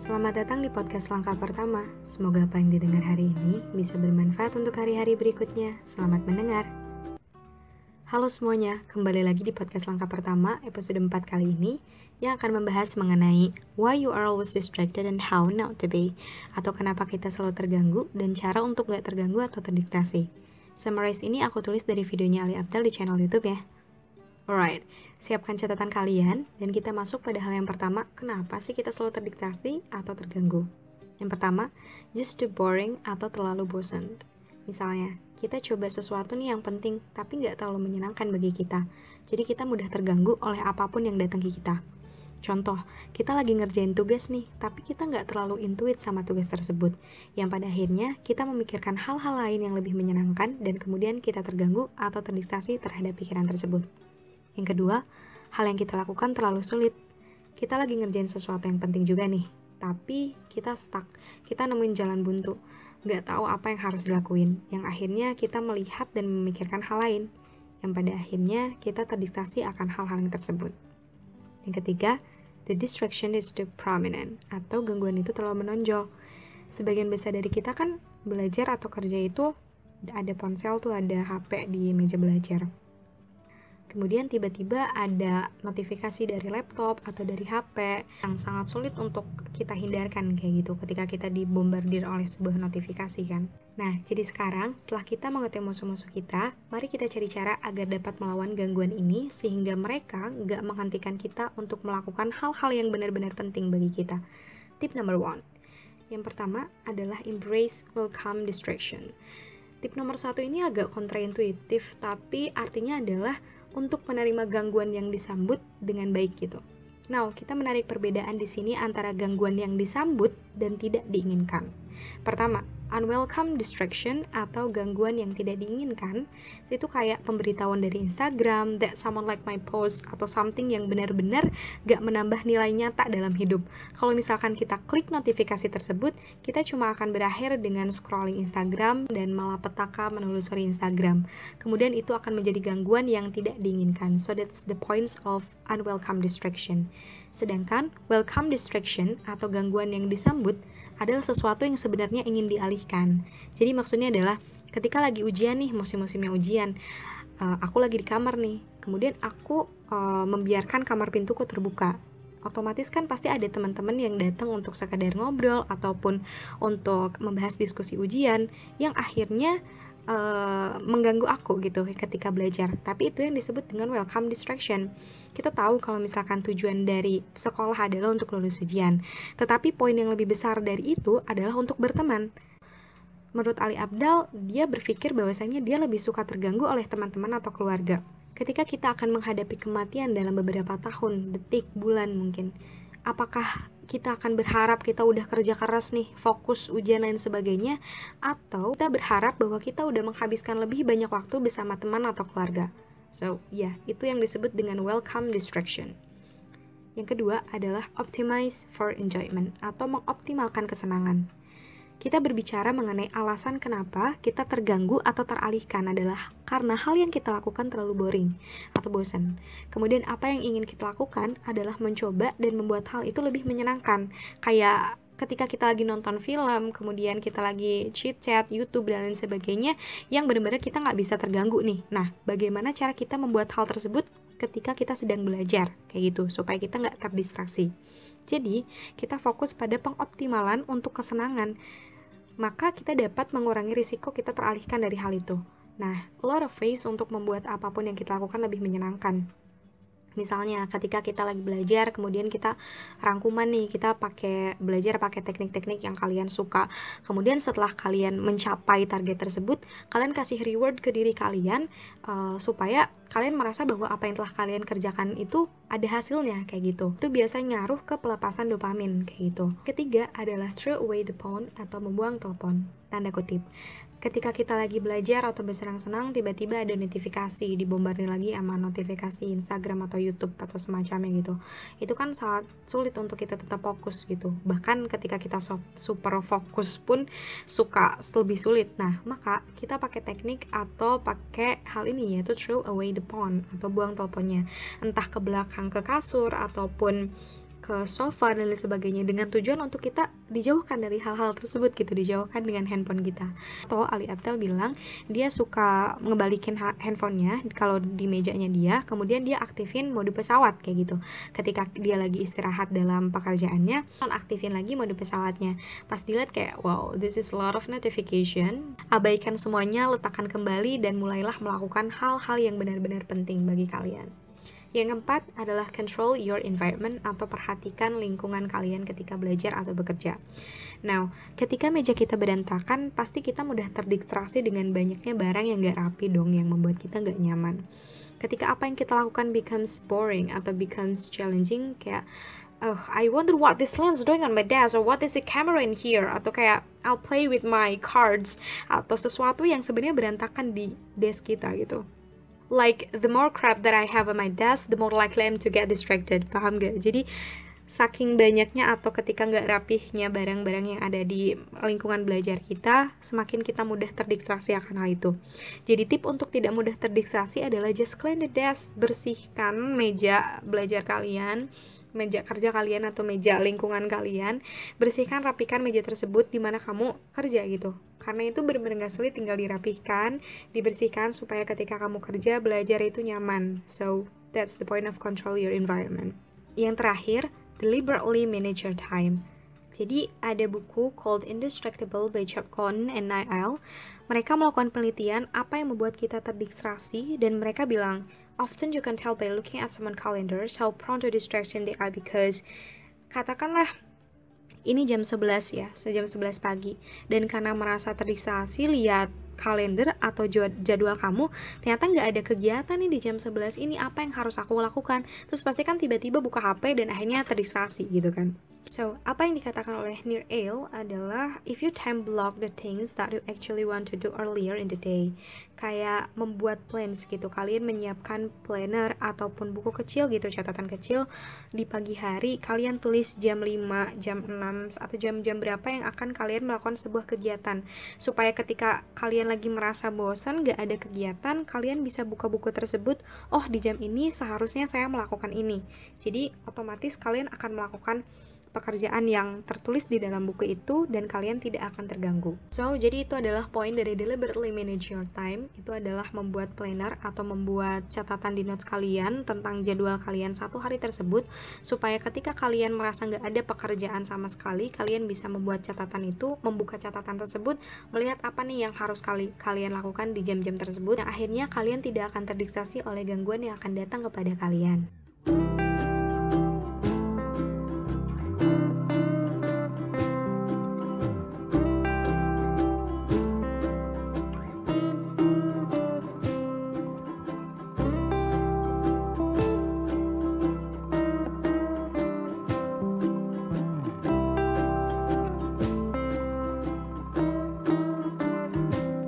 Selamat datang di podcast langkah pertama. Semoga apa yang didengar hari ini bisa bermanfaat untuk hari-hari berikutnya. Selamat mendengar. Halo semuanya, kembali lagi di podcast langkah pertama episode 4 kali ini yang akan membahas mengenai why you are always distracted and how not to be atau kenapa kita selalu terganggu dan cara untuk gak terganggu atau terdiktasi. Summarize ini aku tulis dari videonya Ali Abdal di channel YouTube ya. Alright, siapkan catatan kalian dan kita masuk pada hal yang pertama, kenapa sih kita selalu terdiktasi atau terganggu? Yang pertama, just too boring atau terlalu bosan. Misalnya, kita coba sesuatu nih yang penting tapi nggak terlalu menyenangkan bagi kita. Jadi kita mudah terganggu oleh apa pun yang datang ke kita. Contoh, kita lagi ngerjain tugas nih, tapi kita nggak terlalu intuit sama tugas tersebut. Yang pada akhirnya kita memikirkan hal-hal lain yang lebih menyenangkan dan kemudian kita terganggu atau terdistraksi terhadap pikiran tersebut. Yang kedua, hal yang kita lakukan terlalu sulit. Kita lagi ngerjain sesuatu yang penting juga nih, tapi kita stuck, kita nemuin jalan buntu, nggak tahu apa yang harus dilakuin, yang akhirnya kita melihat dan memikirkan hal lain, yang pada akhirnya kita terdistraksi akan hal-hal yang tersebut. Yang ketiga, the distraction is too prominent, atau gangguan itu terlalu menonjol. Sebagian besar dari kita kan belajar atau kerja itu ada ponsel tuh, ada HP di meja belajar kemudian tiba-tiba ada notifikasi dari laptop atau dari HP yang sangat sulit untuk kita hindarkan kayak gitu ketika kita dibombardir oleh sebuah notifikasi kan. Nah, jadi sekarang setelah kita mengetahui musuh-musuh kita, mari kita cari cara agar dapat melawan gangguan ini sehingga mereka nggak menghentikan kita untuk melakukan hal-hal yang benar-benar penting bagi kita. Tip number one. Yang pertama adalah embrace welcome distraction. Tip nomor satu ini agak kontraintuitif, tapi artinya adalah untuk menerima gangguan yang disambut dengan baik gitu. Nah, kita menarik perbedaan di sini antara gangguan yang disambut dan tidak diinginkan. Pertama, unwelcome distraction atau gangguan yang tidak diinginkan itu kayak pemberitahuan dari Instagram that someone like my post atau something yang benar-benar gak menambah nilai nyata dalam hidup. Kalau misalkan kita klik notifikasi tersebut, kita cuma akan berakhir dengan scrolling Instagram dan malah petaka menelusuri Instagram. Kemudian itu akan menjadi gangguan yang tidak diinginkan. So that's the points of unwelcome distraction. Sedangkan welcome distraction atau gangguan yang disambut adalah sesuatu yang sebenarnya ingin dialihkan. Jadi maksudnya adalah ketika lagi ujian nih, musim-musimnya ujian, uh, aku lagi di kamar nih, kemudian aku uh, membiarkan kamar pintuku terbuka. Otomatis kan pasti ada teman-teman yang datang untuk sekadar ngobrol ataupun untuk membahas diskusi ujian yang akhirnya uh, mengganggu aku gitu ketika belajar. Tapi itu yang disebut dengan welcome distraction. Kita tahu kalau misalkan tujuan dari sekolah adalah untuk lulus ujian. Tetapi poin yang lebih besar dari itu adalah untuk berteman. Menurut Ali Abdal, dia berpikir bahwasanya dia lebih suka terganggu oleh teman-teman atau keluarga. Ketika kita akan menghadapi kematian dalam beberapa tahun, detik, bulan mungkin, apakah kita akan berharap kita udah kerja keras nih, fokus ujian lain sebagainya, atau kita berharap bahwa kita udah menghabiskan lebih banyak waktu bersama teman atau keluarga. So, ya, yeah, itu yang disebut dengan welcome distraction. Yang kedua adalah optimize for enjoyment atau mengoptimalkan kesenangan. Kita berbicara mengenai alasan kenapa kita terganggu atau teralihkan adalah karena hal yang kita lakukan terlalu boring atau bosan. Kemudian apa yang ingin kita lakukan adalah mencoba dan membuat hal itu lebih menyenangkan. Kayak ketika kita lagi nonton film, kemudian kita lagi chit chat, YouTube dan lain sebagainya, yang benar-benar kita nggak bisa terganggu nih. Nah, bagaimana cara kita membuat hal tersebut ketika kita sedang belajar, kayak gitu, supaya kita nggak terdistraksi. Jadi, kita fokus pada pengoptimalan untuk kesenangan maka kita dapat mengurangi risiko kita teralihkan dari hal itu. Nah, lot of ways untuk membuat apa pun yang kita lakukan lebih menyenangkan. Misalnya ketika kita lagi belajar, kemudian kita rangkuman nih, kita pakai belajar pakai teknik-teknik yang kalian suka. Kemudian setelah kalian mencapai target tersebut, kalian kasih reward ke diri kalian uh, supaya kalian merasa bahwa apa yang telah kalian kerjakan itu ada hasilnya kayak gitu. Itu biasanya ngaruh ke pelepasan dopamin kayak gitu. Ketiga adalah throw away the phone atau membuang telepon. Tanda kutip ketika kita lagi belajar atau bersenang-senang tiba-tiba ada notifikasi dibombardir lagi sama notifikasi Instagram atau YouTube atau semacamnya gitu. Itu kan sangat sulit untuk kita tetap fokus gitu. Bahkan ketika kita super fokus pun suka lebih sulit. Nah maka kita pakai teknik atau pakai hal ini yaitu throw away the phone atau buang teleponnya. Entah ke belakang ke kasur ataupun ke sofa dan lain sebagainya dengan tujuan untuk kita dijauhkan dari hal-hal tersebut gitu dijauhkan dengan handphone kita. Atau Ali Abdel bilang dia suka ngebalikin handphonenya kalau di mejanya dia kemudian dia aktifin mode pesawat kayak gitu. Ketika dia lagi istirahat dalam pekerjaannya aktifin lagi mode pesawatnya. Pas dilihat kayak wow this is a lot of notification. Abaikan semuanya letakkan kembali dan mulailah melakukan hal-hal yang benar-benar penting bagi kalian yang keempat adalah control your environment atau perhatikan lingkungan kalian ketika belajar atau bekerja. Now, ketika meja kita berantakan, pasti kita mudah terdistraksi dengan banyaknya barang yang gak rapi dong yang membuat kita gak nyaman. Ketika apa yang kita lakukan becomes boring atau becomes challenging, kayak oh, I wonder what this lens doing on my desk or what is the camera in here atau kayak I'll play with my cards atau sesuatu yang sebenarnya berantakan di desk kita gitu like the more crap that I have on my desk, the more likely I'm to get distracted. Paham gak? Jadi saking banyaknya atau ketika nggak rapihnya barang-barang yang ada di lingkungan belajar kita, semakin kita mudah terdistraksi akan hal itu. Jadi tip untuk tidak mudah terdistraksi adalah just clean the desk, bersihkan meja belajar kalian, meja kerja kalian atau meja lingkungan kalian, bersihkan rapikan meja tersebut di mana kamu kerja gitu karena itu benar-benar gak sulit tinggal dirapihkan, dibersihkan supaya ketika kamu kerja belajar itu nyaman. So, that's the point of control your environment. Yang terakhir, deliberately manage your time. Jadi ada buku called Indestructible by Chap Con and Niall. Mereka melakukan penelitian apa yang membuat kita terdistraksi dan mereka bilang, often you can tell by looking at someone calendars how prone to distraction they are because katakanlah ini jam 11 ya, sejam 11 pagi. Dan karena merasa terdistraksi lihat kalender atau jadwal kamu, ternyata nggak ada kegiatan nih di jam 11 ini, apa yang harus aku lakukan? Terus pasti kan tiba-tiba buka HP dan akhirnya terdistraksi gitu kan. So, apa yang dikatakan oleh Near Ale adalah if you time block the things that you actually want to do earlier in the day. Kayak membuat plans gitu. Kalian menyiapkan planner ataupun buku kecil gitu, catatan kecil di pagi hari kalian tulis jam 5, jam 6 atau jam-jam berapa yang akan kalian melakukan sebuah kegiatan supaya ketika kalian lagi merasa bosan gak ada kegiatan, kalian bisa buka buku tersebut, oh di jam ini seharusnya saya melakukan ini. Jadi otomatis kalian akan melakukan pekerjaan yang tertulis di dalam buku itu dan kalian tidak akan terganggu. So, jadi itu adalah poin dari deliberately manage your time. Itu adalah membuat planner atau membuat catatan di notes kalian tentang jadwal kalian satu hari tersebut supaya ketika kalian merasa nggak ada pekerjaan sama sekali, kalian bisa membuat catatan itu, membuka catatan tersebut, melihat apa nih yang harus kali kalian lakukan di jam-jam tersebut. Yang akhirnya kalian tidak akan terdistraksi oleh gangguan yang akan datang kepada kalian.